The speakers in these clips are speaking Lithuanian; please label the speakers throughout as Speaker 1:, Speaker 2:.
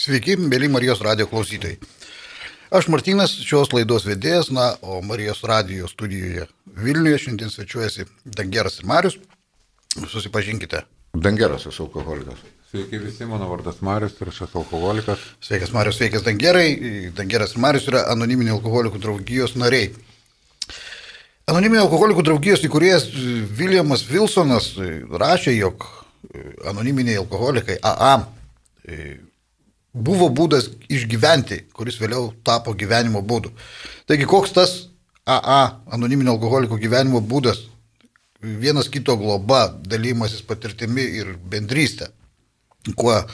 Speaker 1: Sveiki, mėly Marijos radio klausytojai. Aš Martinas, šios laidos vedėjas, na, o Marijos radio studijoje Vilniuje šiandien svečiuojasi Dangeras ir Marius. Susipažinkite.
Speaker 2: Dangeras esu alkoholikas.
Speaker 3: Sveiki visi, mano vardas Marius ir aš esu alkoholikas.
Speaker 1: Sveikas Marius, sveikas Dangerai. Dangeras ir Marius yra anoniminių alkoholikų draugijos nariai. Anoniminio alkoholikų draugijos įkūrėjas Viljamas Wilsonas rašė, jog anoniminiai alkoholikai AA buvo būdas išgyventi, kuris vėliau tapo gyvenimo būdu. Taigi koks tas AA, anoniminio alkoholiko gyvenimo būdas? Vienas kito globa, dalymasis patirtimi ir bendrystė. Kuo e,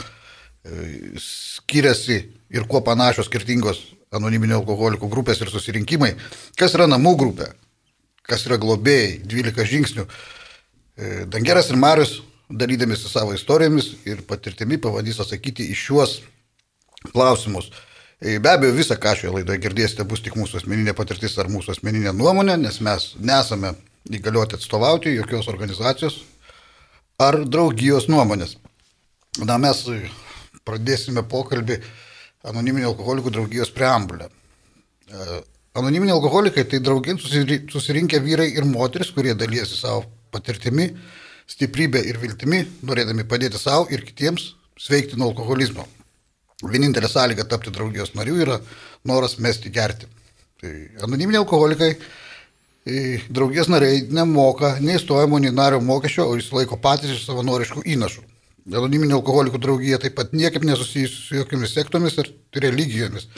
Speaker 1: skiriasi ir kuo panašios skirtingos anoniminio alkoholiko grupės ir susirinkimai. Kas yra namų grupė, kas yra globėjai, 12 žingsnių. E, Dangeras ir Marius, dalydamėsi savo istorijomis ir patirtimi, pabandys atsakyti į šiuos klausimus. E, be abejo, visą, ką šioje laidoje girdėsite, bus tik mūsų asmeninė patirtis ar mūsų asmeninė nuomonė, nes mes nesame įgalioti atstovauti jokios organizacijos ar draugijos nuomonės. Na, mes pradėsime pokalbį anoniminio alkoholikų draugijos preambulę. E, anoniminiai alkoholikai tai draugin susirinkę vyrai ir moteris, kurie dalyjasi savo patirtimi, stiprybė ir viltimi, norėdami padėti savo ir kitiems sveikti nuo alkoholizmo. Vienintelė sąlyga tapti draugijos nariu yra noras mesti gerti. Tai anoniminiai alkoholikai draugijos nariai nemoka nei stojimo, nei nario mokesčio, o jis laiko patys iš savanoriškų įnašų. Anoniminė alkoholikų draugija taip pat niekaip nesusijusi su jokiamis sektomis ir religijomis.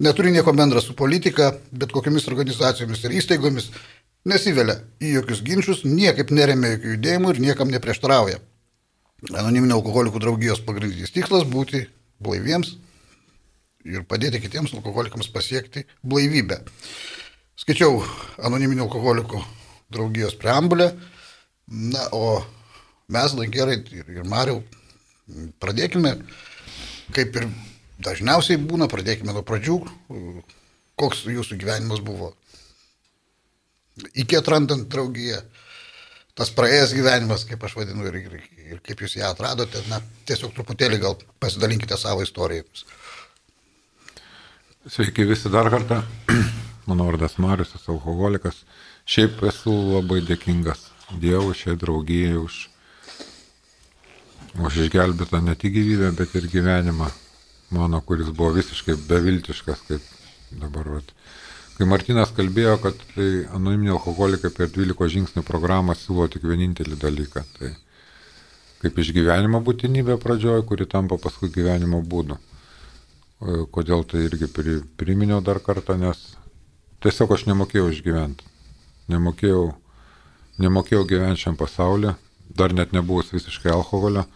Speaker 1: Neturi nieko bendra su politika, bet kokiamis organizacijomis ir įstaigomis, nesivelia į jokius ginčius, niekaip neremia jokių judėjimų ir niekam neprieštarauja. Anoniminio alkoholikų draugijos pagrindinis tikslas - būti blaiviems ir padėti kitiems alkoholikams pasiekti blaivybę. Skaičiau anoniminių alkoholikų draugijos preambulę, na, o mes, Langerai ir, ir Mariau, pradėkime, kaip ir dažniausiai būna, pradėkime nuo pradžių, koks jūsų gyvenimas buvo? Iki atrandant draugiją, tas praėjęs gyvenimas, kaip aš vadinu, ir, ir, ir kaip jūs ją atradote, na, tiesiog truputėlį gal pasidalinkite savo istorijomis.
Speaker 3: Sveiki visi dar kartą. Mano vardas Marius, esu alkoholikas. Šiaip esu labai dėkingas Dievui, šiai draugijai už, už išgelbėtą ne tik gyvybę, bet ir gyvenimą mano, kuris buvo visiškai beviltiškas, kaip dabar. Vat, Kai Martinas kalbėjo, kad tai anoniminiai alkoholikai per 12 žingsnių programą siūlo tik vienintelį dalyką. Tai kaip išgyvenimo būtinybė pradžioje, kuri tampa paskui gyvenimo būdu. Kodėl tai irgi priminiau dar kartą, nes tiesiog aš nemokėjau išgyventi. Nemokėjau, nemokėjau gyventi šiam pasaulyje, dar net nebuvus visiškai alkoholio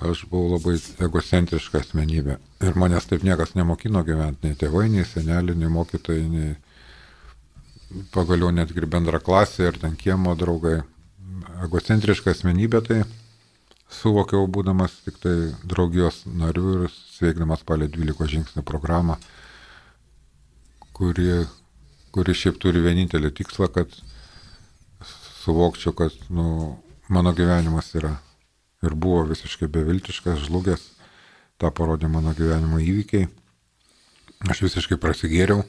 Speaker 3: aš buvau labai egocentriška asmenybė. Ir manęs taip niekas nemokino gyventi, nei tėvai, nei seneliai, nei mokytojai, nei pagaliau netgi bendra klasė ir ten kiemo draugai. Egocentriška asmenybė tai suvokiau būdamas tik tai draugijos nariu ir sveikdamas palė 12 žingsnių programą, kuri, kuri šiaip turi vienintelį tikslą, kad suvokčiau, kad nu, mano gyvenimas yra ir buvo visiškai beviltiškas, žlugęs. Ta parodė mano gyvenimo įvykiai. Aš visiškai prasigėriau.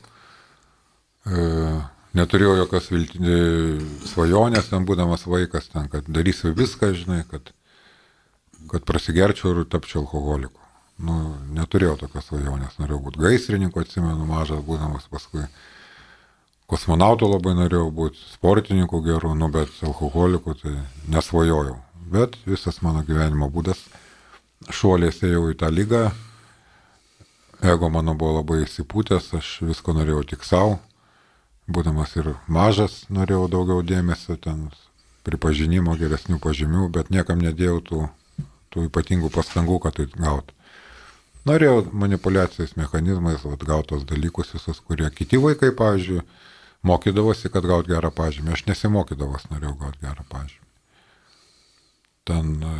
Speaker 3: E, neturėjau jokios vilti, e, svajonės, ten būdamas vaikas, ten, kad darysiu viską, žinai, kad, kad prasigerčiau ir tapčiau alkoholiku. Nu, neturėjau tokios svajonės, norėjau būti gaisrininku, atsimenu, mažas būdamas paskui. Kosmonautų labai norėjau būti, sportininku geru, nu, bet alkoholiku tai nesvajojau bet visas mano gyvenimo būdas šuoliais ėjau į tą lygą, ego mano buvo labai įsipūtęs, aš visko norėjau tik savo, būdamas ir mažas norėjau daugiau dėmesio, ten pripažinimo, geresnių pažymių, bet niekam nedėjau tų, tų ypatingų pastangų, kad tai gautų. Norėjau manipulacijos mechanizmais atgautos dalykus visus, kurie kiti vaikai, pavyzdžiui, mokydavosi, kad gaut gerą pažymį. Aš nesimokydavos, norėjau gauti gerą pažymį. Ten e,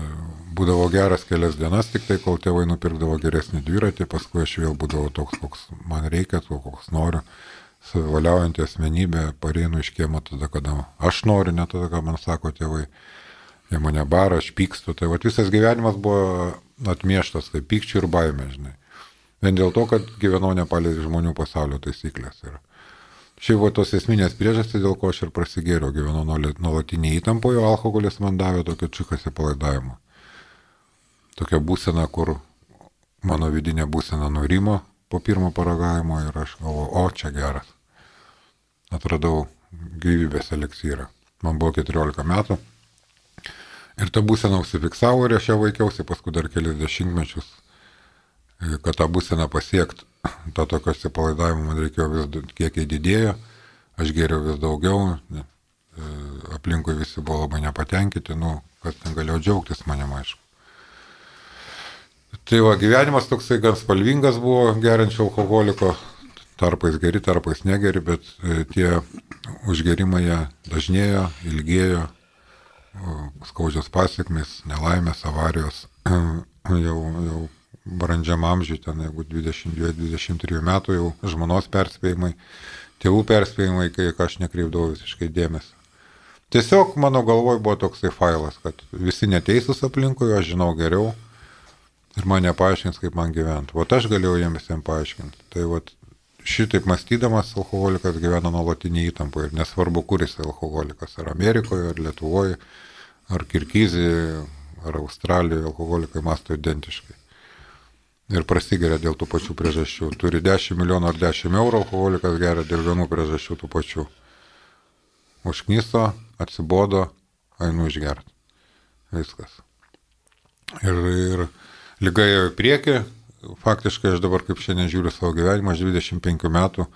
Speaker 3: būdavo geras kelias dienas, tik tai kol tėvai nupirkdavo geresnį dviratį, paskui aš vėl būdavau toks, koks man reikia, koks noriu. Savivaliaujantį asmenybę pareinu iš kiemo tada, kada aš noriu, ne tada, ką man sako tėvai. Jie mane bara, aš pykstu. Tai va visas gyvenimas buvo atmieštas, tai pykčių ir baimė, žinai. Vien dėl to, kad gyvenau nepalė žmonių pasaulio taisyklės. Ir šiaip buvo tos esminės priežastys, dėl ko aš ir prasigėriau, gyvenau nuolatinį įtampoje, alkoholis man davė tokio čiukasi palaidavimo. Tokia būsena, kur mano vidinė būsena nurimo po pirmo paragavimo ir aš galvoju, o čia geras. Atradau gyvybės eliksyrą. Man buvo 14 metų. Ir ta būsena užsifiksavo ir aš ją vaikiausi paskui dar kelias dešimtmečius. Kad tą būseną pasiekt, to tokio atsipalaidavimo man reikėjo vis kiekiai didėjo, aš geriau vis daugiau, e, aplinkui visi buvo labai nepatenkinti, nu, kas ten galėjo džiaugtis manim aišku. Tai va, gyvenimas toksai gan spalvingas buvo geriančio alkoholiko, tarpais geri, tarpais negeri, bet e, tie užgerimai jie dažnėjo, ilgėjo, skaudžios pasiekmes, nelaimės, avarijos, jau, jau brandžiam amžiui, ten jeigu 22-23 metų jau žmonos perspėjimai, tėvų perspėjimai, kai aš nekreipdavau visiškai dėmesio. Tiesiog mano galvoj buvo toksai failas, kad visi neteisūs aplinkui, aš žinau geriau ir man nepaaiškins, kaip man gyventi. O aš galėjau jiems visiems paaiškinti. Tai vat, šitaip mąstydamas alkoholikas gyvena nuolatinį įtampą ir nesvarbu, kuris alkoholikas, ar Amerikoje, ar Lietuvoje, ar Kirgizijoje, ar Australijoje, alkoholikai masto identiškai. Ir prasigeria dėl tų pačių priežasčių. Turi 10 milijonų ar 10 eurų, alkoholikas geria dėl vienų priežasčių tų pačių. Užknyso, atsibodo, einu išgerti. Viskas. Ir, ir lyga ėjo į priekį, faktiškai aš dabar kaip šiandien žiūriu savo gyvenimą, aš 25 metų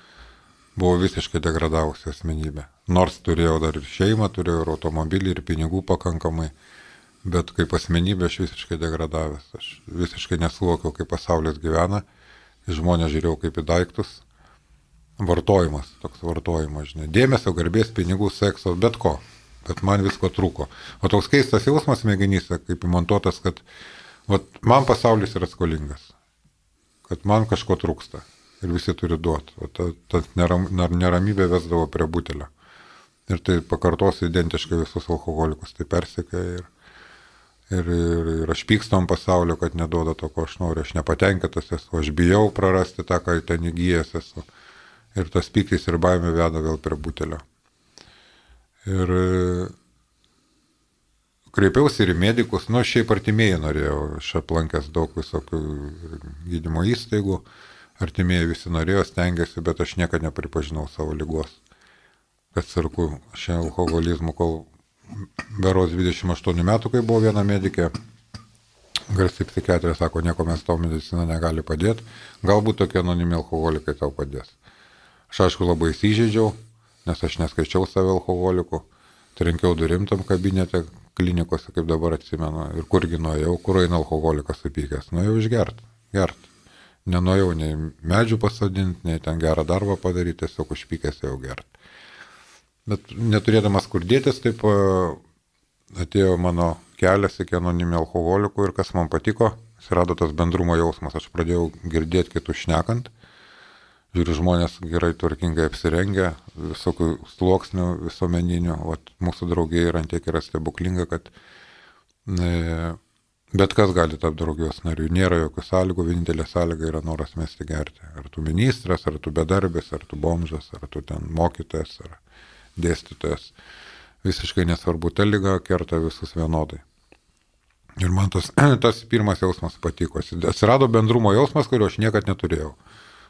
Speaker 3: buvau visiškai degradavusi asmenybė. Nors turėjau dar ir šeimą, turėjau ir automobilį, ir pinigų pakankamai, bet kaip asmenybė aš visiškai degradavęs. Aš visiškai nesuvokiau, kaip pasaulis gyvena, žmonės žiūrėjau kaip į daiktus. Vartojimas, toks vartojimas, žinai. Dėmesio, garbės, pinigų, sekso, bet ko. Bet man visko trūko. O toks keistas jausmas smegenyse, kaip įmontuotas, kad vat, man pasaulis yra skolingas kad man kažko trūksta ir visi turi duoti. O ta, ta neram, neramybė vesdavo prie butelio. Ir tai pakartosiu identiškai visus alkoholikus, tai persekė ir, ir, ir, ir aš pykstam pasaulio, kad neduoda to, ko aš noriu, aš nepatenkintas esu, aš bijau prarasti tą, ką ten įgyjęs esu. Ir tas pyktis ir baimė veda vėl prie butelio. Ir kreipiausi ir į medikus, nu, šiaip artimieji norėjau, aš aplankęs daug visokių gydymo įstaigų, artimieji visi norėjo, stengiasi, bet aš niekada nepripažinau savo lygos, kad sirku šią alkoholizmų, kol beros 28 metų, kai buvo viena medikė, garsiai psichiatrė sako, nieko mes tau medicina negali padėti, galbūt tokie anonimi alkoholikai tau padės. Aš aišku labai įsižeidžiau, nes aš neskaičiau save alkoholiku, trenkiau durim tam kabinete, klinikose, kaip dabar atsimenu, ir kurgi nuėjau, kur eina alkoholikas supykęs, nuėjau išgert, gert. Nenuėjau nei medžių pasodinti, nei ten gerą darbą padaryti, tiesiog užpykęs jau gert. Bet neturėdamas kur dėtis, taip atėjo mano kelias iki anonimio alkoholikų ir kas man patiko, atsirado tas bendrumo jausmas, aš pradėjau girdėti kitų šnekant. Žiūriu žmonės gerai tvarkingai apsirengę, visokių sluoksnių visuomeninių, o mūsų draugija yra antiek yra stebuklinga, kad e, bet kas gali tapti draugijos nariu, nėra jokių sąlygų, vienintelė sąlyga yra noras mesti gerti. Ar tu ministras, ar tu bedarbis, ar tu bomžas, ar tu ten mokytojas, ar dėstytojas. Visiškai nesvarbu, ta lyga kerta visus vienodai. Ir man tas, tas pirmas jausmas patiko. Atsirado bendrumo jausmas, kurio aš niekad neturėjau.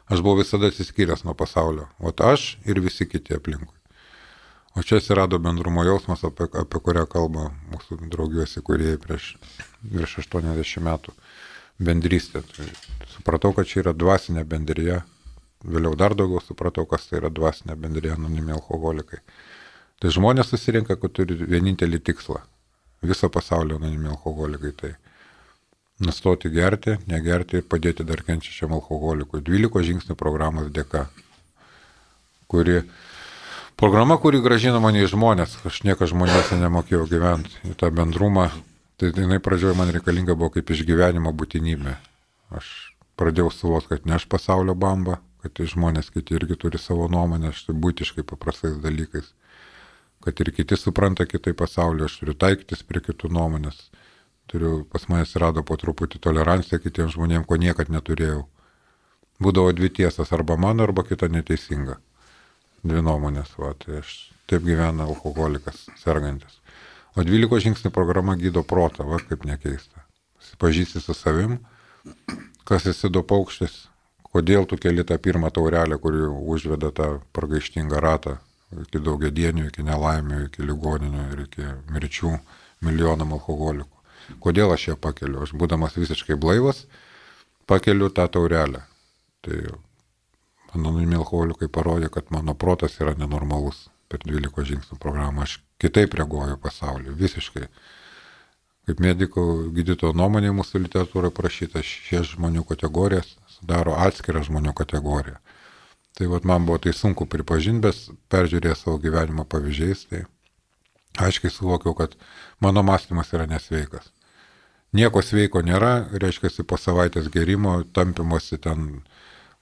Speaker 3: Aš buvau visada atsiskyręs nuo pasaulio. O aš ir visi kiti aplinkui. O čia atsirado bendrumo jausmas, apie, apie kurią kalba mūsų draugijos įkūrėjai prieš virš 80 metų. Bendrystė. Tai supratau, kad čia yra dvasinė bendrija. Vėliau dar daugiau supratau, kas tai yra dvasinė bendrija anonimi alkoholikai. Tai žmonės susirinka, kad turi vienintelį tikslą. Viso pasaulio anonimi alkoholikai. Tai nustoti gerti, negerti ir padėti dar kenčiačiam alkoholikui. 12 žingsnių programos dėka, kuri, programa, kuri gražina mane į žmonės, aš nieko žmonėse nemokėjau gyventi, į tą bendrumą, tai jinai pradžioje man reikalinga buvo kaip išgyvenimo būtinybė. Aš pradėjau suvokti, kad ne aš pasaulio bamba, kad žmonės kiti irgi turi savo nuomonę, aš tai būtiškai paprastais dalykais, kad ir kiti supranta kitai pasaulio, aš turiu taikytis prie kitų nuomonės turiu, pas mane atsirado po truputį tolerancija kitiems žmonėms, ko niekad neturėjau. būdavo dvi tiesas, arba mano, arba kita neteisinga. Dvi nuomonės, va, tai aš taip gyvena alkoholikas, sergantis. O 12 žingsnių programa gydo protą, va kaip nekeista. Pažįsti su savim, kas esi du paukštis, kodėl tu keli tą pirmą taurelę, kuri užveda tą pragaištingą ratą iki daugiadienių, iki nelaimių, iki ligoninių ir iki mirčių milijonam alkoholikų. Kodėl aš ją pakeliu? Aš būdamas visiškai blaivas, pakeliu tą taurelę. Tai anonimi alkoholikai parodė, kad mano protas yra nenormalus per 12 žingsnių programą. Aš kitaip reaguoju pasaulį, visiškai. Kaip mediko gydytojo nuomonė mūsų literatūroje prašyta, šie žmonių kategorijas sudaro atskirą žmonių kategoriją. Tai vat, man buvo tai sunku pripažinti, bet peržiūrėjęs savo gyvenimo pavyzdžiais, tai aiškiai suvokiau, kad mano mąstymas yra nesveikas. Nieko sveiko nėra, reiškia, po savaitės gerimo, tampimosi ten,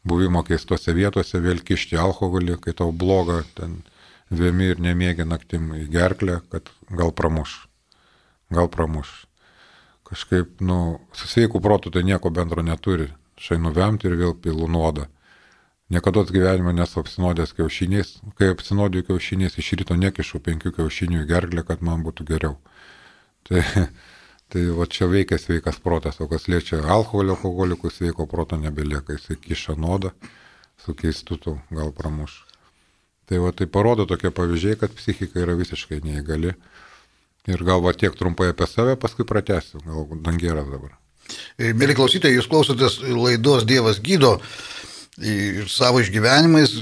Speaker 3: buvimo keistose vietose, vėl kišti alkoholį, kai tau bloga, ten vėmi ir nemėgi naktim į gerklę, kad gal pramuš gal pramuš. Kažkaip, nu, su sveiku protu tai nieko bendro neturi. Šai nuvemti ir vėl pilų nuodą. Niekada gyvenime nesu apsinodęs kiaušiniais. Kai apsinodėjau kiaušiniais, iš ryto nekišu penkių kiaušinių į gerklę, kad man būtų geriau. Tai, tai va čia veikia sveikas protas, o kas liečia alkoholio, alkoholikų sveiko proto nebelieka, jisai kiša nuodą, su keistutu gal pramuš. Tai va tai parodo tokie pavyzdžiai, kad psichika yra visiškai neįgali. Ir gal va tiek trumpai apie save, paskui pratęsiu, gal dangeras dabar.
Speaker 1: E, mėly klausytojai, jūs klausotės laidos Dievas gydo ir savo išgyvenimais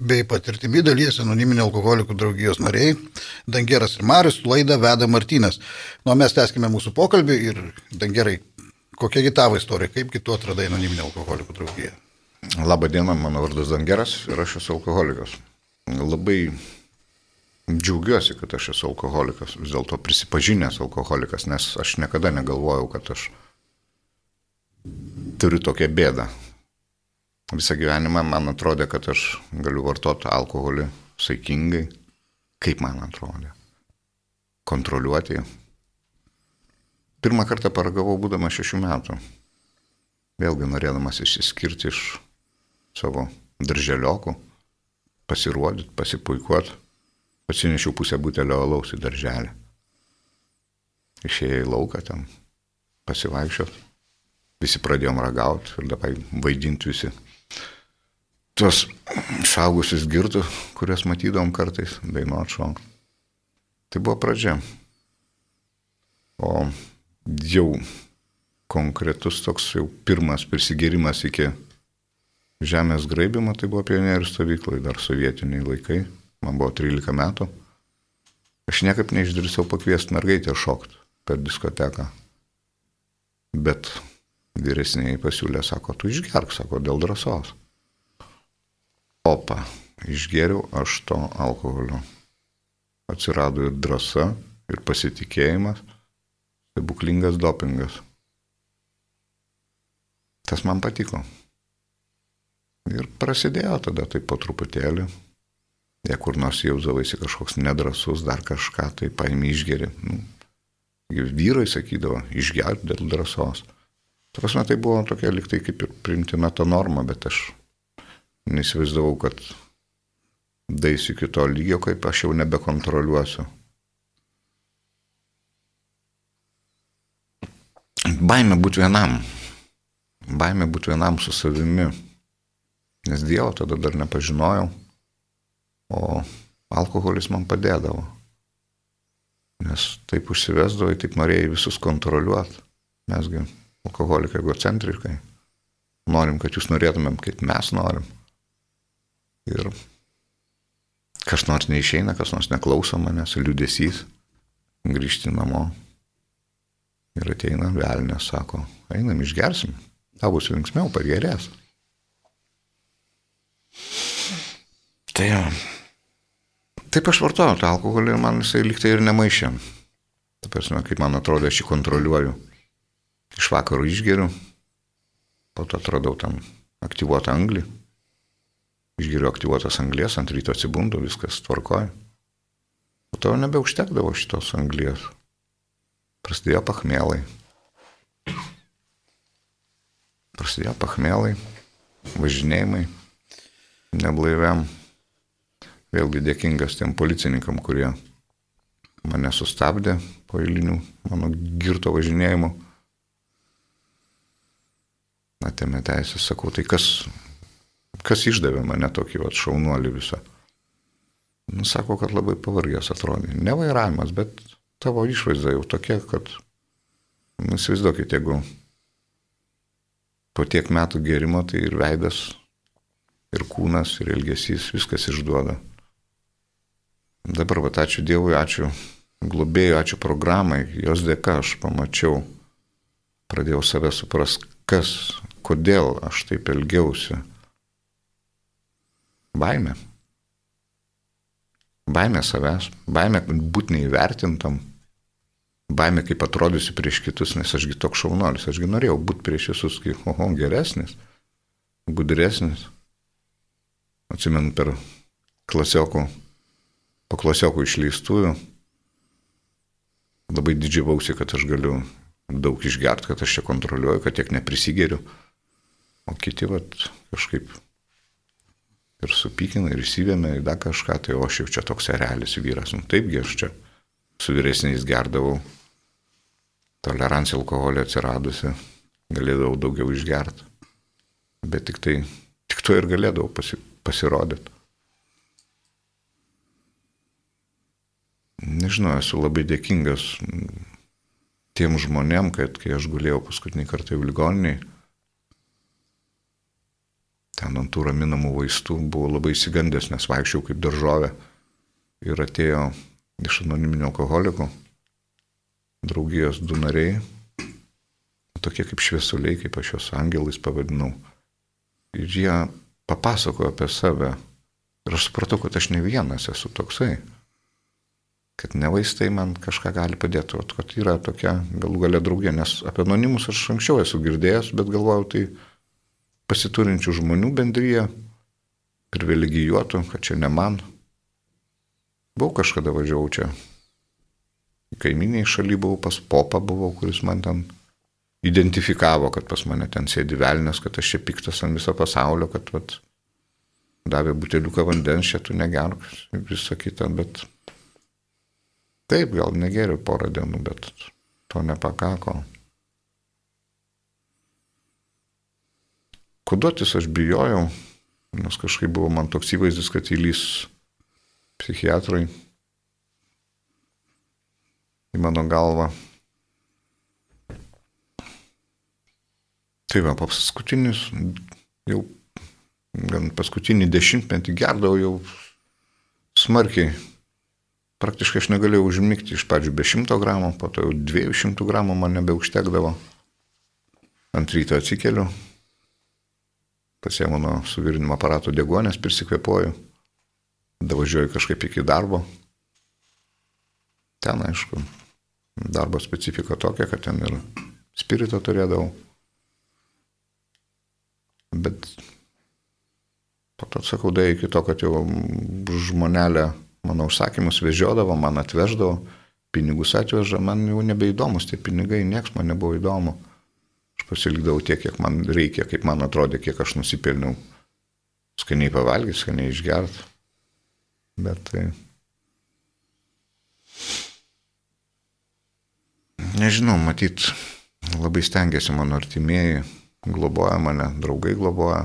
Speaker 1: bei patirtimi dalyjasi anoniminio alkoholikų draugijos nariai Dangeras ir Marius, laidą veda Martynas. Nu, mes tęskime mūsų pokalbį ir Dangerai, kokia tavo istorija, kaip kitu atradai anoniminio alkoholikų draugiją?
Speaker 2: Labą dieną, mano vardas Dangeras ir aš esu alkoholikas. Labai Džiaugiuosi, kad aš esu alkoholikas, vis dėlto prisipažinęs alkoholikas, nes aš niekada negalvojau, kad aš turiu tokią bėdą. Visą gyvenimą man atrodė, kad aš galiu vartoti alkoholį saikingai, kaip man atrodė. Kontroliuoti. Pirmą kartą paragavau būdamas šešių metų. Vėlgi norėdamas išsiskirti iš savo darželiokų, pasirodyti, pasipuikuoti. Atsinešiau pusę butelio alaus į darželį. Išėjau į lauką ten pasivaikščiot. Visi pradėjom ragauti ir dabar vaidinti visi. Tuos šaugusius girtų, kuriuos matydom kartais, dainuot šokti. Tai buvo pradžia. O jau konkretus toks jau pirmas prisigėrimas iki žemės graibimo, tai buvo pionierių stovyklai, dar sovietiniai laikai man buvo 13 metų, aš niekaip neišdrįsau pakviesti mergaitę šokti per diskoteką. Bet vyresniai pasiūlė, sako, tu išgerk, sako, dėl drąsos. Opa, išgeriau aš to alkoholio. Atsirado ir drąsa, ir pasitikėjimas, stebuklingas dopingas. Tas man patiko. Ir prasidėjo tada taip po truputėlį. Jei kur nors jausdavaisi kažkoks nedrasus, dar kažką, tai paimi išgeri. Nu, vyrai sakydavo, išgerti dėl drąsos. Ta prasme, tai buvo tokia liktai kaip ir primtina ta norma, bet aš neįsivaizdavau, kad daisiu iki to lygio, kaip aš jau nebekontroliuosiu. Baimė būti vienam. Baimė būti vienam su savimi. Nes Dievo tada dar nepažinojau. O alkoholis man padėdavo. Nes taip užsivesdavo, taip norėjai visus kontroliuoti. Mesgi alkoholikai egocentriškai. Norim, kad jūs norėtumėm, kaip mes norim. Ir kas nors neišeina, kas nors neklauso manęs, liūdėsys, grįžti namo. Ir ateina velnė, sako, einam išgersim, tau bus linksmiau, pagerės. Tai jau. Taip aš vartoju tą alkoholį ir man jisai liktai ir nemaišė. Ta prasme, kaip man atrodo, aš jį kontroliuoju. Iš vakarų išgeriu, po to atradau tam aktyvuotą anglį. Išgeriu aktyvuotas anglės, ant ryto atsibundu, viskas tvarkoja. Po to nebeužtekdavo šitos anglės. Prasidėjo pachmėlai. Prasidėjo pachmėlai. važinėjimai neblaiviam. Vėlgi dėkingas tiem policininkam, kurie mane sustabdė po eilinių mano girto važinėjimų. Atėmė teisę, sakau, tai kas, kas išdavė mane tokį vat, šaunuolį visą. Nu, sako, kad labai pavargęs atrodė. Ne vairavimas, bet tavo išvaizda jau tokia, kad, nu, įsivaizduokit, jeigu po tiek metų gerimo, tai ir veidas, ir kūnas, ir elgesys, viskas išduoda. Dabar, va, ačiū Dievui, ačiū globėjui, ačiū programai, jos dėka aš pamačiau, pradėjau save suprasti, kas, kodėl aš taip elgiausi. Baimė. Baimė savęs, baimė būti neįvertintam, baimė kaip atrodysiu prieš kitus, nes ašgi toks šaunuolis, ašgi norėjau būti prieš visus, kaip, oho, geresnis, gudresnis. Atsimenu per klasiokų po klasiokų išleistųjų labai didžiavausi, kad aš galiu daug išgerti, kad aš čia kontroliuoju, kad tiek neprisigeriu. O kiti vat, kažkaip ir supykina, ir įsivėmė į dar kažką, tai o aš jau čia toks realis vyras. Nu, taipgi aš čia su vyresniais gerdavau, tolerancija alkoholio atsiradusi, galėdavau daugiau išgerti. Bet tik tai, tik to ir galėdavau pasi, pasirodyti. nežinau, esu labai dėkingas tiem žmonėm, kad kai aš gulėjau paskutinį kartą į ligoniniai, ten ant tų raminamų vaistų buvau labai įsigandęs, nes vaikščiau kaip daržovė ir atėjo iš anoniminio alkoholikų draugijos du nariai, tokie kaip šviesuliai, kaip aš juos angelais pavadinau. Ir jie papasakojo apie save. Ir aš supratau, kad aš ne vienas esu toksai kad ne vaistai man kažką gali padėti, o kad yra tokia galų galę draugė, nes apie anonimus aš anksčiau esu girdėjęs, bet galvojau, tai pasiturinčių žmonių bendryje, privilegijuotų, kad čia ne man. Buvau kažkada važiavau čia. Kaiminiai šaly buvau, pas popą buvau, kuris man ten identifikavo, kad pas mane ten sėdi velnės, kad aš čia piktas ant viso pasaulio, kad vat, davė buteliuką vandens, čia tu negerk, visą kitą, bet Taip, gal negeriu porą dienų, bet to nepakako. Koduotis aš bijojau, nes kažkaip buvo man toks įvaizdis, kad įlys psichiatrai į mano galvą. Tai va, paskutinis, jau gan paskutinį dešimtmetį gerdavau jau smarkiai praktiškai aš negalėjau užmigti iš pradžių be 100 gramų, po to jau 200 gramų man nebeužtekdavo. Ant ryto atsikeliu, pasiemu nuo suvirinimo aparato degonės, prisikvepuoju, davažiuoju kažkaip iki darbo. Ten, aišku, darbo specifika tokia, kad ten ir spirito turėdavau. Bet po to sakau, da iki to, kad jau žmonelė mano užsakymus vežiodavo, man atveždavo, pinigus atveža, man jau nebeįdomus tie pinigai, nieks man nebuvo įdomu. Aš pasilikdavau tiek, kiek man reikia, kaip man atrodė, kiek aš nusipelniau. Skaniai pavalgyti, skaniai išgerti. Bet tai... Nežinau, matyt, labai stengiasi mano artimieji, globoja mane, draugai globoja,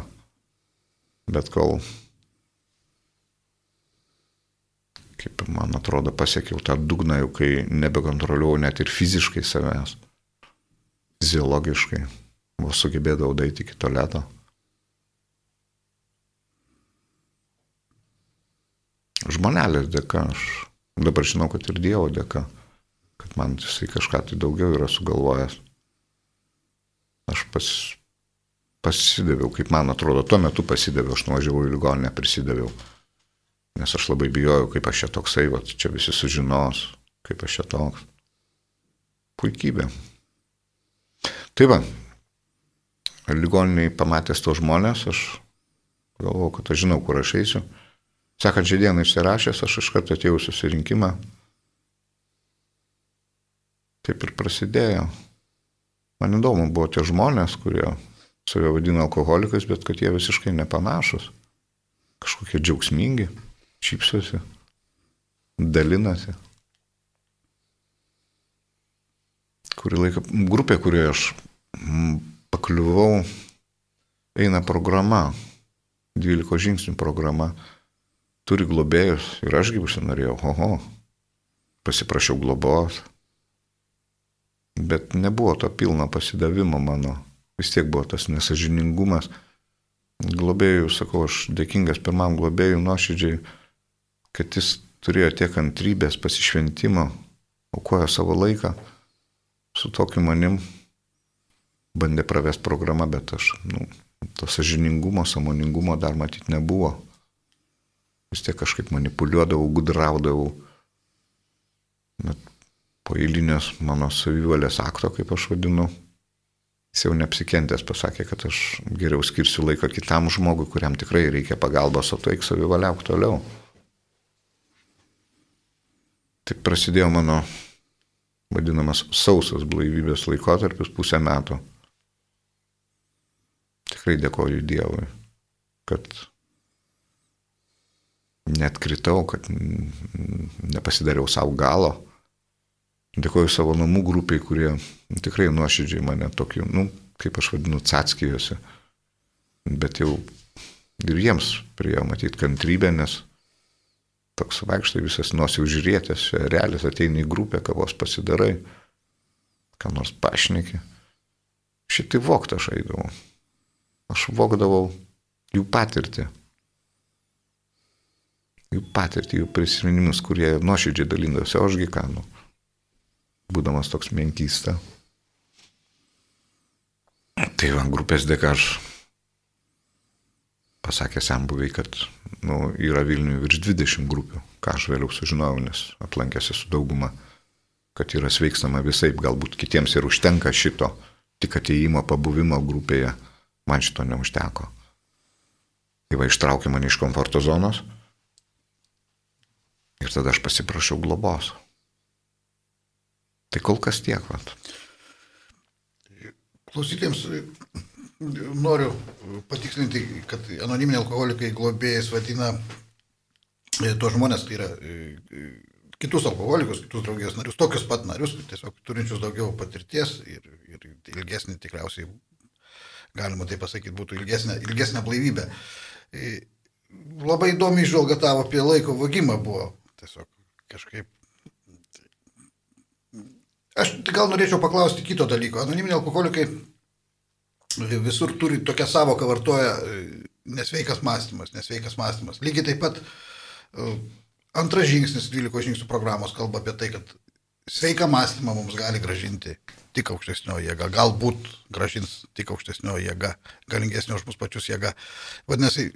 Speaker 2: bet kol kaip man atrodo, pasiekiau tą dugną, jau kai nebekontroliuoju net ir fiziškai savęs, fiziologiškai, vos sugebėdavau daiti iki toleto. Žmonelės dėka, aš dabar žinau, kad ir Dievo dėka, kad man jisai kažką tai daugiau yra sugalvojęs. Aš pas, pasidaviau, kaip man atrodo, tuo metu pasidaviau, aš nuvažiavau į ligoninę, prisidaviau Nes aš labai bijojau, kaip aš čia toksai, va, čia visi sužinos, kaip aš čia toks. Puikybė. Tai va, ligoniniai pamatęs tos žmonės, aš galvojau, kad aš žinau, kur aš eisiu. Sekančią dieną išsirašęs, aš iš karto atėjau susirinkimą. Taip ir prasidėjo. Man įdomu buvo tie žmonės, kurie save vadina alkoholikais, bet kad jie visiškai nepanašus. Kažkokie džiaugsmingi, šypsosi, dalinasi. Kurį laiką grupė, kurioje aš pakliuvau, eina programa, 12 žingsnių programa, turi globėjus ir ašgi užsinorėjau, oho, pasiprašiau globos, bet nebuvo to pilno pasidavimo mano, vis tiek buvo tas nesažiningumas. Globėjų, sakau, aš dėkingas pirmam globėjui nuoširdžiai, kad jis turėjo tiek kantrybės, pasišventimo, aukojo savo laiką su tokiu manim, bandė pravest programą, bet aš, nu, to sažiningumo, samoningumo dar matyti nebuvo. Vis tiek kažkaip manipuliuodavau, gudraudavau. Bet po eilinės mano savivalės akto, kaip aš vadinu, jis jau neapsikentęs pasakė, kad aš geriau skirsiu laiką kitam žmogui, kuriam tikrai reikia pagalbos, o tu eik savivaliauk toliau. Tik prasidėjo mano vadinamas sausas blaivybės laikotarpis pusę metų. Tikrai dėkoju Dievui, kad net kritau, kad nepasidariau savo galo. Dėkoju savo namų grupiai, kurie tikrai nuoširdžiai mane tokiu, nu, kaip aš vadinu, atskijosi. Bet jau ir jiems prie matyti kantrybę, nes toks vaikštai visas nosi užžiūrėtės, realis ateina į grupę, kavos pasidarai, ką nors pašneki. Šitai voktą aš eidavau. Aš vokdavau jų patirtį. Jų patirtį, jų prisiminimus, kurie nuoširdžiai dalindavosi, o ašgi ką, nu, būdamas toks menkysta. Tai va, grupės dėka aš pasakė sambuviai, kad nu, yra Vilniuje virš 20 grupių, ką aš vėliau sužinojau, nes aplankėsi su dauguma, kad yra sveikstama visai, galbūt kitiems ir užtenka šito, tik ateimo pabuvimo grupėje Man šito neužteko. Tai va ištraukė mane iš komforto zonos ir tada aš pasiprašiau globos. Tai kol kas tiek, vat.
Speaker 1: Klausytėms noriu patikslinti, kad anoniminiai alkoholikai globėjais vadina tos žmonės, tai yra kitus alkoholikus, kitus draugijos narius, tokius pat narius, tiesiog turinčius daugiau patirties ir, ir ilgesnį tikriausiai galima tai pasakyti, būtų ilgesnė, ilgesnė blaivybė. E, labai įdomi išvalga tavo apie laiko vagimą buvo. Tiesiog kažkaip. Aš gal norėčiau paklausti kito dalyko. Anoniminiai alkoholikai visur turi tokią savoką vartoja e, nesveikas mąstymas, nesveikas mąstymas. Lygiai taip pat e, antras žingsnis 12 žingsnių programos kalba apie tai, kad sveiką mąstymą mums gali gražinti tik aukštesnioji jėga, galbūt gražins tik aukštesnioji jėga, galingesnė už mus pačius jėga. Vadinasi,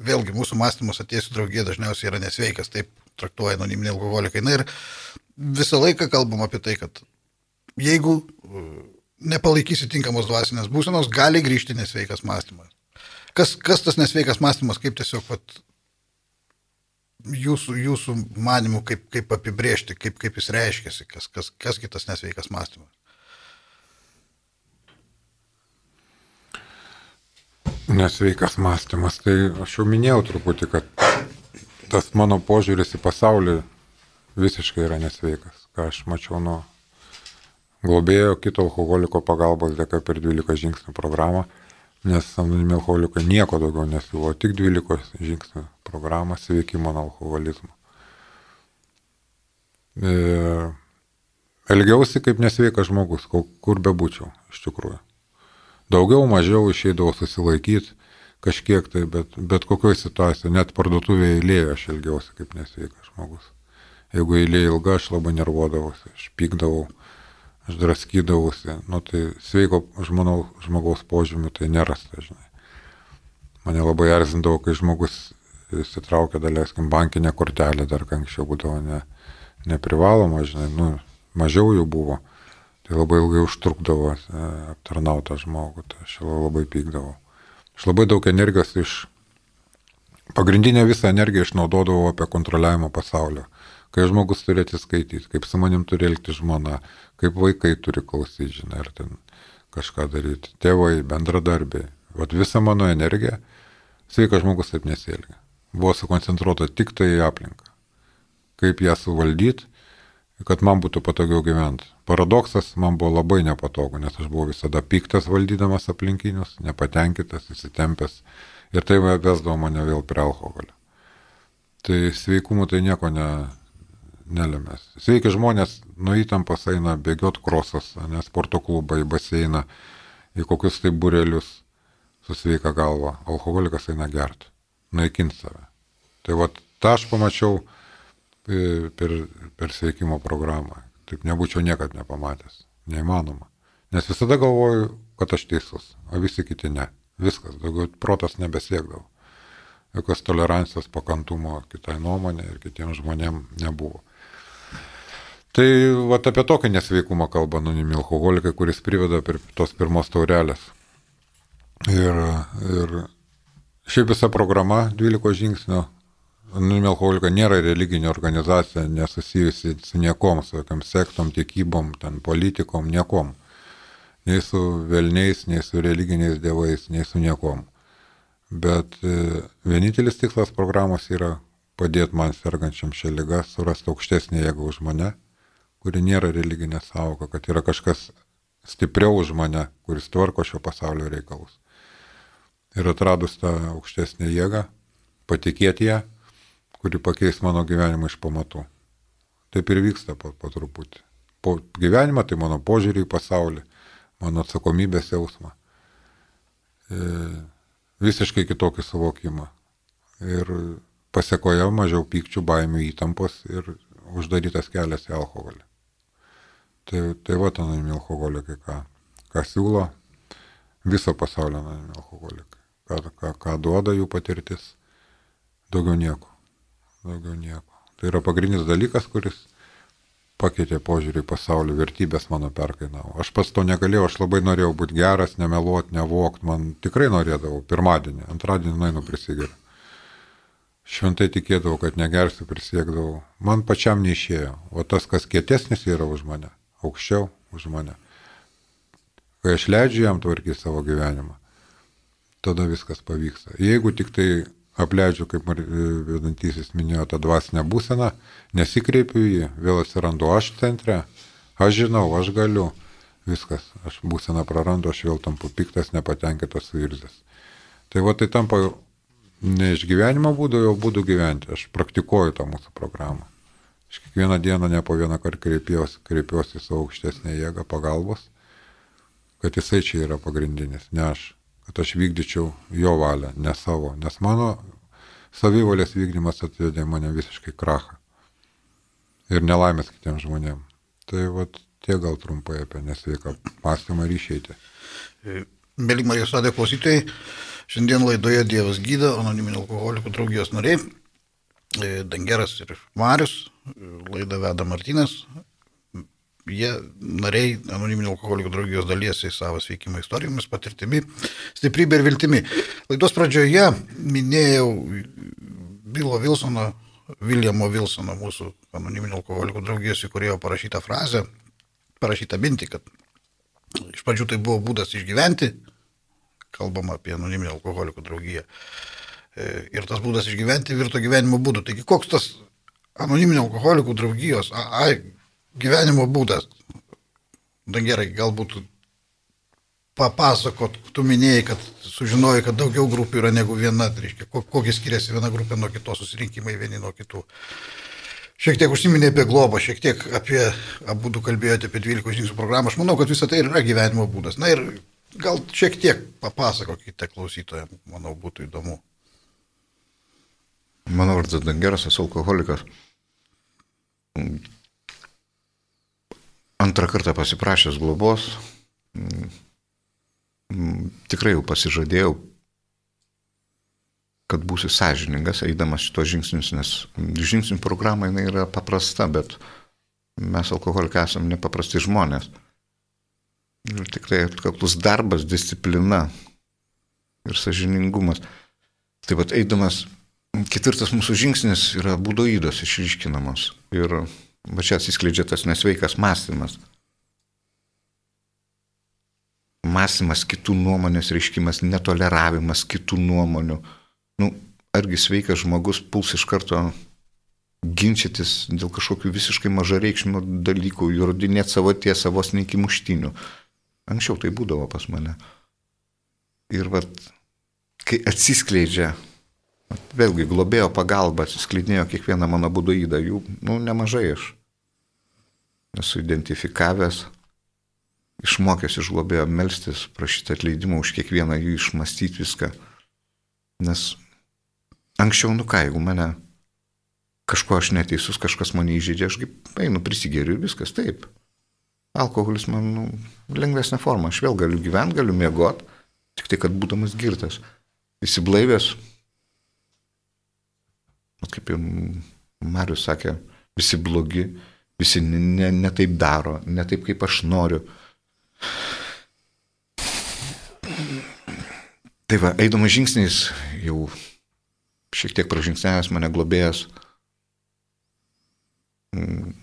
Speaker 1: vėlgi mūsų mąstymas atėjusių draugė dažniausiai yra nesveikas, taip traktuoja anoniminiai alkoholikai. Na ir visą laiką kalbam apie tai, kad jeigu uh, nepalaikysi tinkamos dvasinės būsenos, gali grįžti nesveikas mąstymas. Kas, kas tas nesveikas mąstymas, kaip tiesiog vat, jūsų, jūsų manimų, kaip, kaip apibriežti, kaip, kaip jis reiškiasi, kas, kas, kas kitas nesveikas mąstymas?
Speaker 3: Nesveikas mąstymas, tai aš jau minėjau truputį, kad tas mano požiūris į pasaulį visiškai yra nesveikas. Ką aš mačiau nuo globėjo kito alkoholiko pagalbos dėka per 12 žingsnių programą, nes anonimi alkoholikai nieko daugiau nesiūlo, tik 12 žingsnių programą sveikimo nuo alkoholizmo. E, elgiausi kaip nesveikas žmogus, kur bebūčiau, iš tikrųjų. Daugiau, mažiau išeidavau susilaikyti kažkiek tai, bet, bet kokioje situacijoje, net parduotuvėje eilėje aš elgiausi kaip nesveikas žmogus. Jeigu eilė ilga, aš labai nervuodavausi, aš pykdavau, aš draskydavausi, nu tai sveiko žmonau, žmogaus požymių tai nerasta, žinai. Mane labai erzindavo, kai žmogus įsitraukia, daleiskim, bankinę kortelę, dar anksčiau būdavo ne, neprivaloma, žinai, nu, mažiau jų buvo tai labai ilgai užtrukdavo e, aptarnautą žmogų, tai aš labai pykdavau. Aš labai daug energijos iš, pagrindinę visą energiją išnaudodavau apie kontroliavimą pasaulio. Kai žmogus turi atsiskaityti, kaip su manim turi elgti žmona, kaip vaikai turi klausyti, žinai, ar ten, kažką daryti. Tėvai, bendradarbiai. Vat visa mano energija, sveikas žmogus taip nesielgia. Buvo sukoncentruota tik tai į aplinką. Kaip ją suvaldyti, kad man būtų patogiau gyventi. Paradoksas man buvo labai nepatogu, nes aš buvau visada piktas valdydamas aplinkinius, nepatenkintas, įsitempęs ir tai vesdavo mane vėl prie alkoholio. Tai sveikumu tai nieko ne, nelemės. Sveiki žmonės nuo įtampos eina bėgiot krosas, ne sporto klubą, į baseiną, į kokius tai burelius su sveika galva. Alkoholikas eina gert, naikint save. Tai va, tą aš pamačiau e, per, per sveikimo programą. Taip nebūčiau niekad nepamatęs. Neįmanoma. Nes visada galvoju, kad aš teisus, o visi kiti ne. Viskas, daugiau protas nebesiekdavo. Jokios tolerancijos, pakantumo kitai nuomonė ir kitiems žmonėms nebuvo. Tai vat, apie tokį nesveikumą kalba anonimi alkoholikai, kuris priveda prie tos pirmos taurelės. Ir, ir šiaip visa programa 12 žingsnių anonimi alkoholikai nėra religinė organizacija, nesusijusi su niekom, su jokiam sektom, tikybom, ten politikom, niekom. Nei su velniais, nei su religiniais dievais, nei su niekom. Bet e, vienintelis tikslas programos yra padėti man sergančiam šią lygą surasti aukštesnį jėgą už mane kuri nėra religinė savoka, kad yra kažkas stipriau už mane, kuris tvarko šio pasaulio reikalus. Ir atradus tą aukštesnę jėgą, patikėti ją, kuri pakeis mano gyvenimą iš pamatų. Taip ir vyksta po, po truputį. Po gyvenimą tai mano požiūrį į pasaulį, mano atsakomybės jausmą. E, visiškai kitokį suvokimą. Ir pasiekoje mažiau pykčių, baimių, įtampos ir uždarytas kelias į alkoholį. Tai, tai va anonimi alkoholikai, ką, ką siūlo viso pasaulio alkoholikai, ką, ką, ką duoda jų patirtis, daugiau nieko. Daugiau nieko. Tai yra pagrindinis dalykas, kuris pakeitė požiūrį į pasaulį, vertybės mano perkainavo. Aš pats to negalėjau, aš labai norėjau būti geras, nemeluot, nevokt, man tikrai norėdavau pirmadienį, antradienį nueinu prisigeriu. Šventai tikėdavau, kad negersiu, prisiekdavau. Man pačiam neišėjo. O tas, kas kietesnis yra už mane, aukščiau už mane. Kai aš leidžiu jam tvarkyti savo gyvenimą, tada viskas pavyksta. Jeigu tik tai apleidžiu, kaip vedantysis minėjo, tą dvasinę būseną, nesikreipiu jį, vėl atsirandu aš centre, aš žinau, aš galiu, viskas, aš būseną prarandu, aš vėl tampu piktas, nepatenkintas suirzęs. Tai va tai tampa ne iš gyvenimo būdo, jau būdų gyventi, aš praktikuoju tą mūsų programą. Aš kiekvieną dieną ne po vieną kartą kreipiuosi, kreipiuosi į savo aukštesnę jėgą pagalbos, kad jisai čia yra pagrindinis, ne aš, kad aš vykdyčiau jo valią, ne savo, nes mano savivalės vykdymas atvedė mane visiškai krachą ir nelaimės kitiems žmonėms. Tai vat tiek gal trumpai apie nesveiką mąstymą ir išeitį.
Speaker 1: Mėly Marijos Radė klausytojai, šiandien laidoje Dievas gydo, anoniminio alkoholikų draugijos nariai, e, Dangeras ir Marius, laidą veda Martinas. Jie nariai anoniminio alkoholikų draugijos dalyjasi savo sveikimo istorijomis, patirtimi, stiprybė ir viltimi. Laidos pradžioje minėjau Bilo Vilsono, Viljamo Vilsono, mūsų anoniminio alkoholikų draugijos įkurėjo parašytą frazę, parašytą mintį, kad iš pradžių tai buvo būdas išgyventi, kalbama apie anoniminio alkoholikų draugiją. E, ir tas būdas išgyventi virto gyvenimo būdu. Taigi koks tas anoniminio alkoholikų draugijos, a, a, gyvenimo būdas. Na gerai, galbūt papasakot, tu minėjai, kad sužinojai, kad daugiau grupių yra negu viena, tai reiškia, kokie skiriasi viena grupė nuo kitos, susirinkimai vieni nuo kitų. Šiek tiek užsiminė apie globą, šiek tiek apie, abu du kalbėjote apie 12 žingsnių programą. Aš manau, kad visa tai yra gyvenimo būdas. Na ir gal šiek tiek papasakokite klausytojams, manau, būtų įdomu.
Speaker 2: Mano vardas Dangeras, esu alkoholikas. Antrą kartą pasiprašęs globos, tikrai jau pasižadėjau, kad būsiu sąžiningas, eidamas šitos žingsnius, nes žingsnių programa jinai yra paprasta, bet mes alkoholikai esame nepaprasti žmonės. Ir tikrai atkaklus darbas, disciplina ir sažiningumas. Taip pat eidamas Ketvirtas mūsų žingsnis yra būdoidos išryškinamos. Ir va čia atsiskleidžia tas nesveikas mąstymas. mąstymas, kitų nuomonės reiškimas, netoleravimas kitų nuomonių. Nu, argi sveikas žmogus puls iš karto ginčytis dėl kažkokių visiškai mažareikšmio dalykų, įrodinėti savo tiesą vos ne iki muštinių. Anksčiau tai būdavo pas mane. Ir vat, kai atsiskleidžia, vėlgi globėjo pagalba, atsiskleidinėjo kiekvieną mano būdoidą, jų, nu, nemažai aš esu identifikavęs, išmokęs iš globėjo melstis, prašyti atleidimo už kiekvieną jų išmastyti viską. Nes anksčiau, nu ką, jeigu mane kažko aš neteisus, kažkas mane įžeidžia, aš kaip einu prisigeriu ir viskas taip. Alkoholis man nu, lengvesnė forma, aš vėl galiu gyventi, galiu mėgoti, tik tai, kad būdamas girtas, įsiblaivęs, kaip jau Marius sakė, visi blogi, visi ne, ne, taip daro, ne taip, kaip aš noriu. Tai va, eidamas žingsniais, jau šiek tiek pražingsnėjęs mane globėjas, Mm,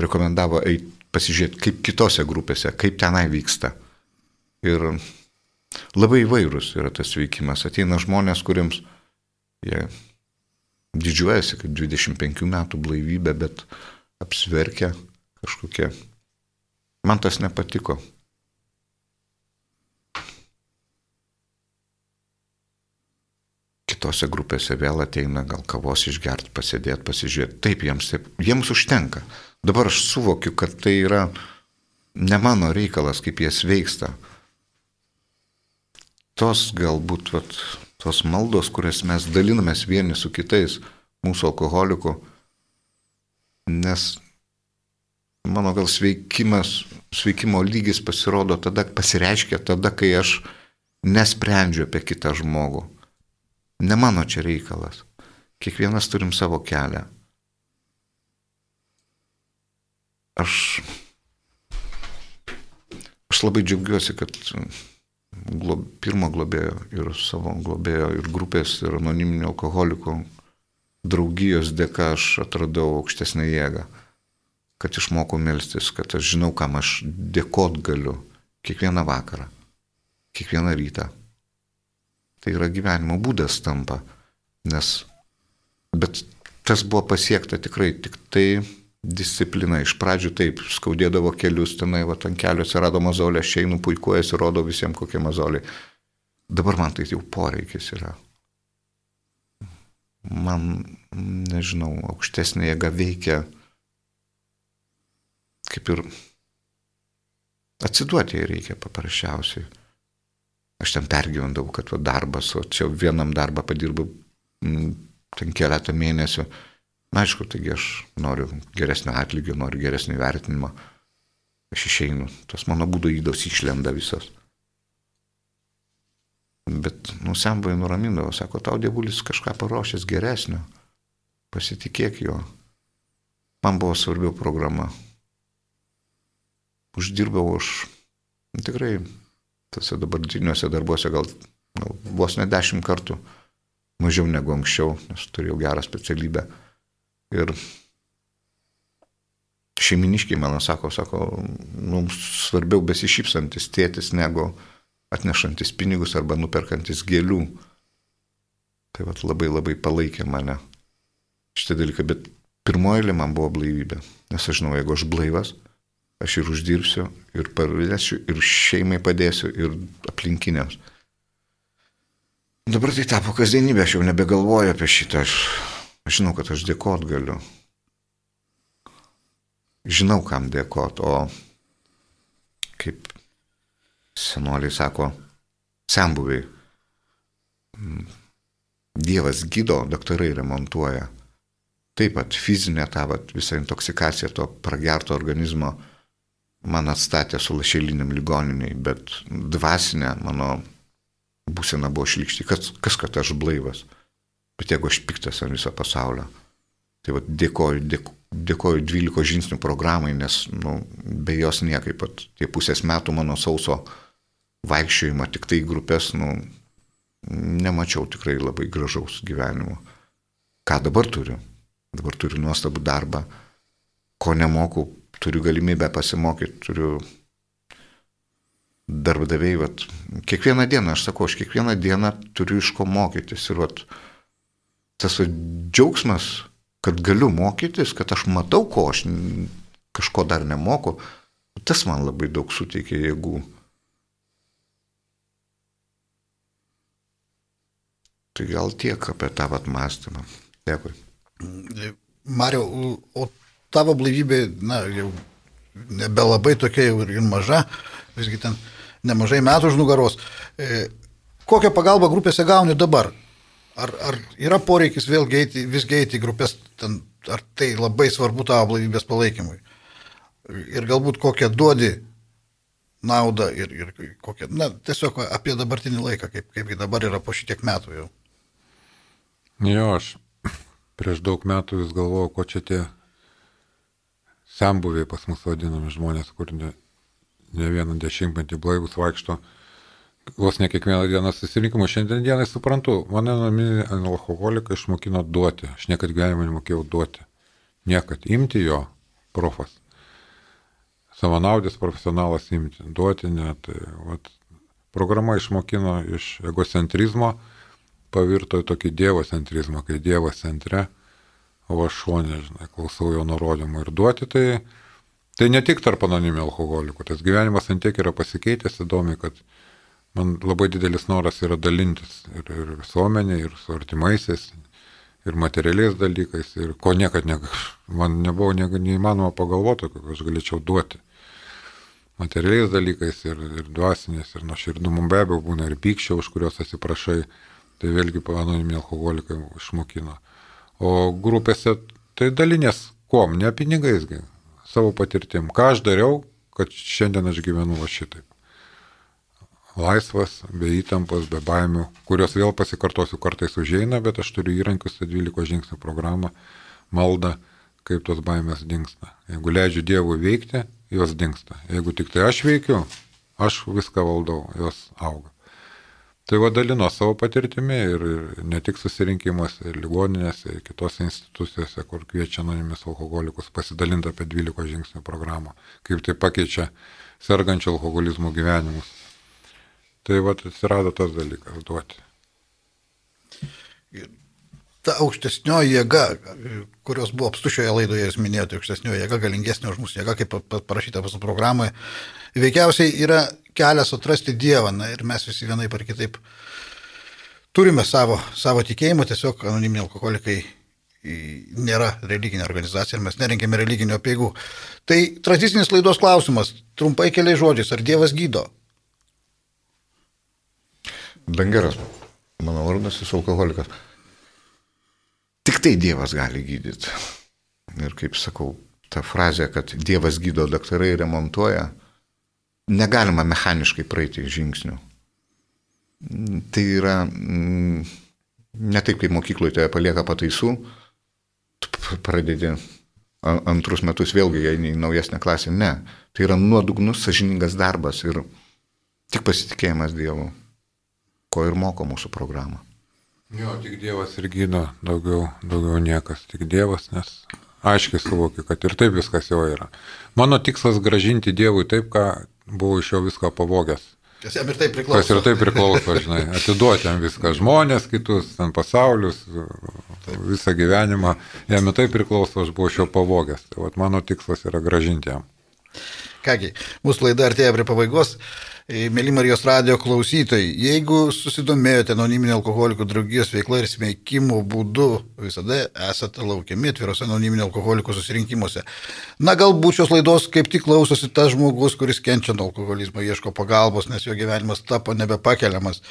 Speaker 2: rekomendavo eiti pasižiūrėti, kaip kitose grupėse, kaip tenai vyksta. Ir labai įvairūs yra tas veikimas. Ateina žmonės, kuriems jie didžiuojasi, kad 25 metų blaivybė, bet apsverkia kažkokie. Man tas nepatiko. kitose grupėse vėl ateina gal kavos išgerti, pasėdėti, pasižiūrėti. Taip, jiems, taip, jiems užtenka. Dabar aš suvokiu, kad tai yra ne mano reikalas, kaip jie sveiksta. Tos galbūt, vat, tos maldos, kurias mes dalinamės vieni su kitais, mūsų alkoholikų, nes mano gal sveikimas, sveikimo lygis pasirodo tada, pasireiškia tada, kai aš nesprendžiu apie kitą žmogų Ne mano čia reikalas. Kiekvienas turim savo kelią. Aš, aš labai džiaugiuosi, kad glob, pirmo globėjo ir savo globėjo ir grupės ir anoniminių alkoholikų draugijos dėka aš atradau aukštesnę jėgą, kad išmokau melstis, kad aš žinau, kam aš dėkot galiu kiekvieną vakarą, kiekvieną rytą tai yra gyvenimo būdas tampa. Nes, bet tas buvo pasiekta tikrai tik tai disciplina. Iš pradžių taip, skaudėdavo kelius, tenai, va, ant kelio atsirado mazolė, aš einu puikuojasi, rodo visiems kokie mazoliai. Dabar man tai jau poreikis yra. Man, nežinau, aukštesnė jėga veikia kaip ir atsiduoti jai reikia paprasčiausiai. Aš ten pergyvendavau, kad va, darbas, o čia vienam darbą padirbau mm, ten keletą mėnesių. Na, aišku, taigi aš noriu geresnio atlygio, noriu geresnio vertinimo. Aš išeinu, tos mano būdo įdos išlenda visos. Bet nusembai nuramindavo, sako, tau dievulis kažką paruošęs geresnio, pasitikėk jo. Man buvo svarbiau programa. Uždirbau už tikrai tose dabartiniuose darbuose gal, gal vos ne dešimt kartų mažiau negu anksčiau, nes turėjau gerą specialybę. Ir šeiminiškiai mano sako, sako, mums svarbiau besišypsantis tėtis negu atnešantis pinigus arba nuperkantis gėlių. Tai vat labai labai palaikė mane šitą dalyką, bet pirmoji man buvo blaivybė. Nes aš žinau, jeigu aš blaivas, aš ir uždirbsiu, ir parvesiu, ir šeimai padėsiu, ir aplinkiniams. Dabar tai tapo kasdienybė, aš jau nebegalvoju apie šitą, aš, aš žinau, kad aš dėkot galiu. Žinau, kam dėkot, o kaip senoliai sako, sembuviai, Dievas gydo, daktarai remontuoja. Taip pat fizinė ta vat, visa intoksikacija to pragerto organizmo man atstatė su lašeliniam ligoniniai, bet dvasinė mano būsena buvo šlikšti, kas, kas kad aš blaivas, bet jeigu aš piktas ant viso pasaulio. Tai va, dėkoju, dėkoju, dėkoju 12 žingsnių programai, nes nu, be jos niekaip pat tie pusės metų mano sauso vaikščiojimo tik tai grupės, nu, nemačiau tikrai labai gražaus gyvenimo. Ką dabar turiu? Dabar turiu nuostabų darbą, ko nemoku turiu galimybę pasimokyti, turiu darbdaviai, vat, kiekvieną dieną, aš sakau, aš kiekvieną dieną turiu iš ko mokytis. Ir vat, tas džiaugsmas, kad galiu mokytis, kad aš matau, ko aš kažko dar nemoku, tas man labai daug suteikia jėgų. Tai gal tiek apie tą vat mąstymą. Dėkui.
Speaker 1: Mario, o tavo blaivybė, na, jau nebelabai tokia jau ir maža, visgi ten nemažai metų už nugaros. E, kokią pagalbą grupėse gauni dabar? Ar, ar yra poreikis vėl geiti, vis geiti grupės, ten, ar tai labai svarbu tavo blaivybės palaikymui? Ir galbūt kokią duodi naudą ir, ir kokią, na, tiesiog apie dabartinį laiką, kaip, kaip dabar yra po šitiek metų jau.
Speaker 3: Jo, aš prieš daug metų vis galvojau, ko čia tie sambuviai pas mus vadinami žmonės, kur ne, ne vieną dešimtmetį blaivus vaikšto, vos ne kiekvieną dieną susirinkimų. Šiandien dienai suprantu, mane naminį alkoholiką išmokino duoti. Aš niekad gyvenime nemokėjau duoti. Niekad. Imti jo profas. Savanaudis profesionalas imti. Duoti net. Tai, vat, programa išmokino iš egocentrizmo pavirto į tokį dievocentrizmą, kai dievas centre, o aš šonė, žinai, klausau jo nurodymų ir duoti, tai, tai ne tik tarp anonimų alkoholikų, tas gyvenimas ant tiek yra pasikeitęs įdomi, kad man labai didelis noras yra dalintis ir, ir visuomenė, ir su artimaisiais, ir materialiais dalykais, ir ko niekad ne, man nebuvo ne, neįmanoma pagalvoti, kad aš galėčiau duoti. Materialiais dalykais ir, ir dvasinės, ir nuoširdumų be abejo būna ir pykščio, už kuriuos atsiprašai, Tai vėlgi anoniminiai alkoholikai išmokino. O grupėse tai dalinės kuom, ne pinigais, savo patirtim. Ką aš dariau, kad šiandien aš gyvenu va šitaip. Laisvas, be įtampos, be baimių, kurios vėl pasikartosiu kartais užeina, bet aš turiu įrankius, 12 žingsnių programą, maldą, kaip tos baimės dinksta. Jeigu leidžiu Dievui veikti, jos dinksta. Jeigu tik tai aš veikiu, aš viską valdau, jos auga. Tai vadalino savo patirtimi ir, ne tik susirinkimuose, ir ligoninėse, ir kitose institucijose, kur kviečia anonimis alkoholikus pasidalinti apie 12 žingsnių programą, kaip tai pakeičia sergančio alkoholizmo gyvenimus. Tai vad atsirado tas dalykas duoti.
Speaker 1: Ta aukštesnioji jėga, kurios buvo apstušioje laidoje, jūs minėjote, aukštesnioji jėga, galingesnė už mūsų jėga, kaip parašyta pas programoje, veikiausiai yra kelias atrasti Dievą. Na, ir mes visi vienaip ar kitaip turime savo, savo tikėjimą, tiesiog anoniminiai alkoholikai nėra religinė organizacija ir mes nerinkėme religinio peigų. Tai tradicinis laidos klausimas, trumpai keliais žodžiais, ar Dievas gydo?
Speaker 2: Dangeras, mano vardas esu alkoholikas. Tik tai Dievas gali gydyti. Ir kaip sakau, ta frazė, kad Dievas gydo, daktarai remontuoja, negalima mechaniškai praeiti žingsnių. Tai yra mm, ne taip, kaip mokykloje tave palieka pataisų, tu pradedi antrus metus vėlgi eini į naujesnę klasę. Ne, tai yra nuodugnus, sažiningas darbas ir tik pasitikėjimas Dievu, ko ir moko mūsų programą.
Speaker 3: Jo, tik Dievas ir gydo, daugiau, daugiau niekas, tik Dievas, nes aiškiai suvokiu, kad ir taip viskas jau yra. Mano tikslas gražinti Dievui taip, ką buvau iš jo viską pavogęs.
Speaker 1: Kas jam ir taip priklauso.
Speaker 3: Kas ir taip priklauso, žinai, atiduoti jam viską, žmonės kitus, ten pasaulius, visą gyvenimą, jam ir taip priklauso, aš buvau iš jo pavogęs. Tai vat, mano tikslas yra gražinti jam.
Speaker 1: Kągi, mūsų laida artėja prie pabaigos. E, mėly Marijos radio klausytojai, jeigu susidomėjote anoniminio alkoholikų draugijos veikla ir sveikimo būdu, visada esate laukiami atvirose anoniminio alkoholikų susirinkimuose. Na, galbūt šios laidos kaip tik klausosi tas žmogus, kuris kenčia nuo alkoholizmo, ieško pagalbos, nes jo gyvenimas tapo nebepakeliamas.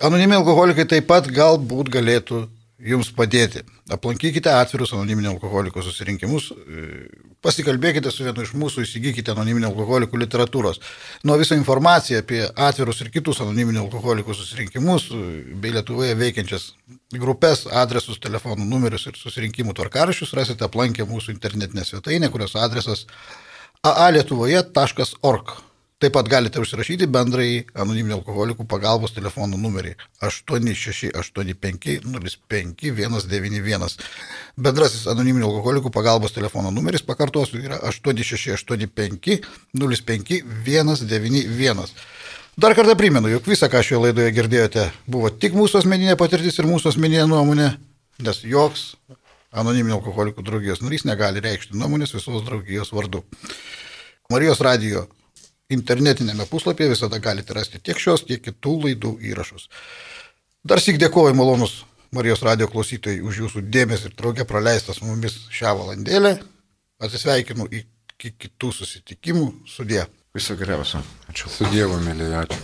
Speaker 1: Anoniminiai alkoholikai taip pat galbūt galėtų jums padėti. Aplankykite atvirus anoniminio alkoholiko susirinkimus, pasikalbėkite su vienu iš mūsų, įsigykite anoniminio alkoholikų literatūros. Nuo visą informaciją apie atvirus ir kitus anoniminio alkoholikų susirinkimus bei Lietuvoje veikiančias grupės, adresus, telefonų numerius ir susirinkimų tvarkarašius rasite aplankę mūsų internetinę svetainę, kurios adresas aalietuvoje.org. Taip pat galite užsirašyti bendrai anoniminio alkoholikų pagalbos telefono numerį 868505191. Bendrasis anoniminio alkoholikų pagalbos telefono numeris, pakartosiu, yra 868505191. Dar kartą primenu, jog visą, ką šioje laidoje girdėjote, buvo tik mūsų asmeninė patirtis ir mūsų asmeninė nuomonė, nes joks anoniminio alkoholikų draugijos narys negali reikšti nuomonės visos draugijos vardu. Marijos radio internetinėme puslapyje visada galite rasti tiek šios, tiek kitų laidų įrašus. Dar sik dėkoju malonus Marijos radio klausytojai už jūsų dėmesį ir draugę praleistas mumis šią valandėlę. Atsisveikinu iki kitų susitikimų. Sudė.
Speaker 2: Viso geriausio. Ačiū.
Speaker 3: Su Dievu, mėlyje, ačiū.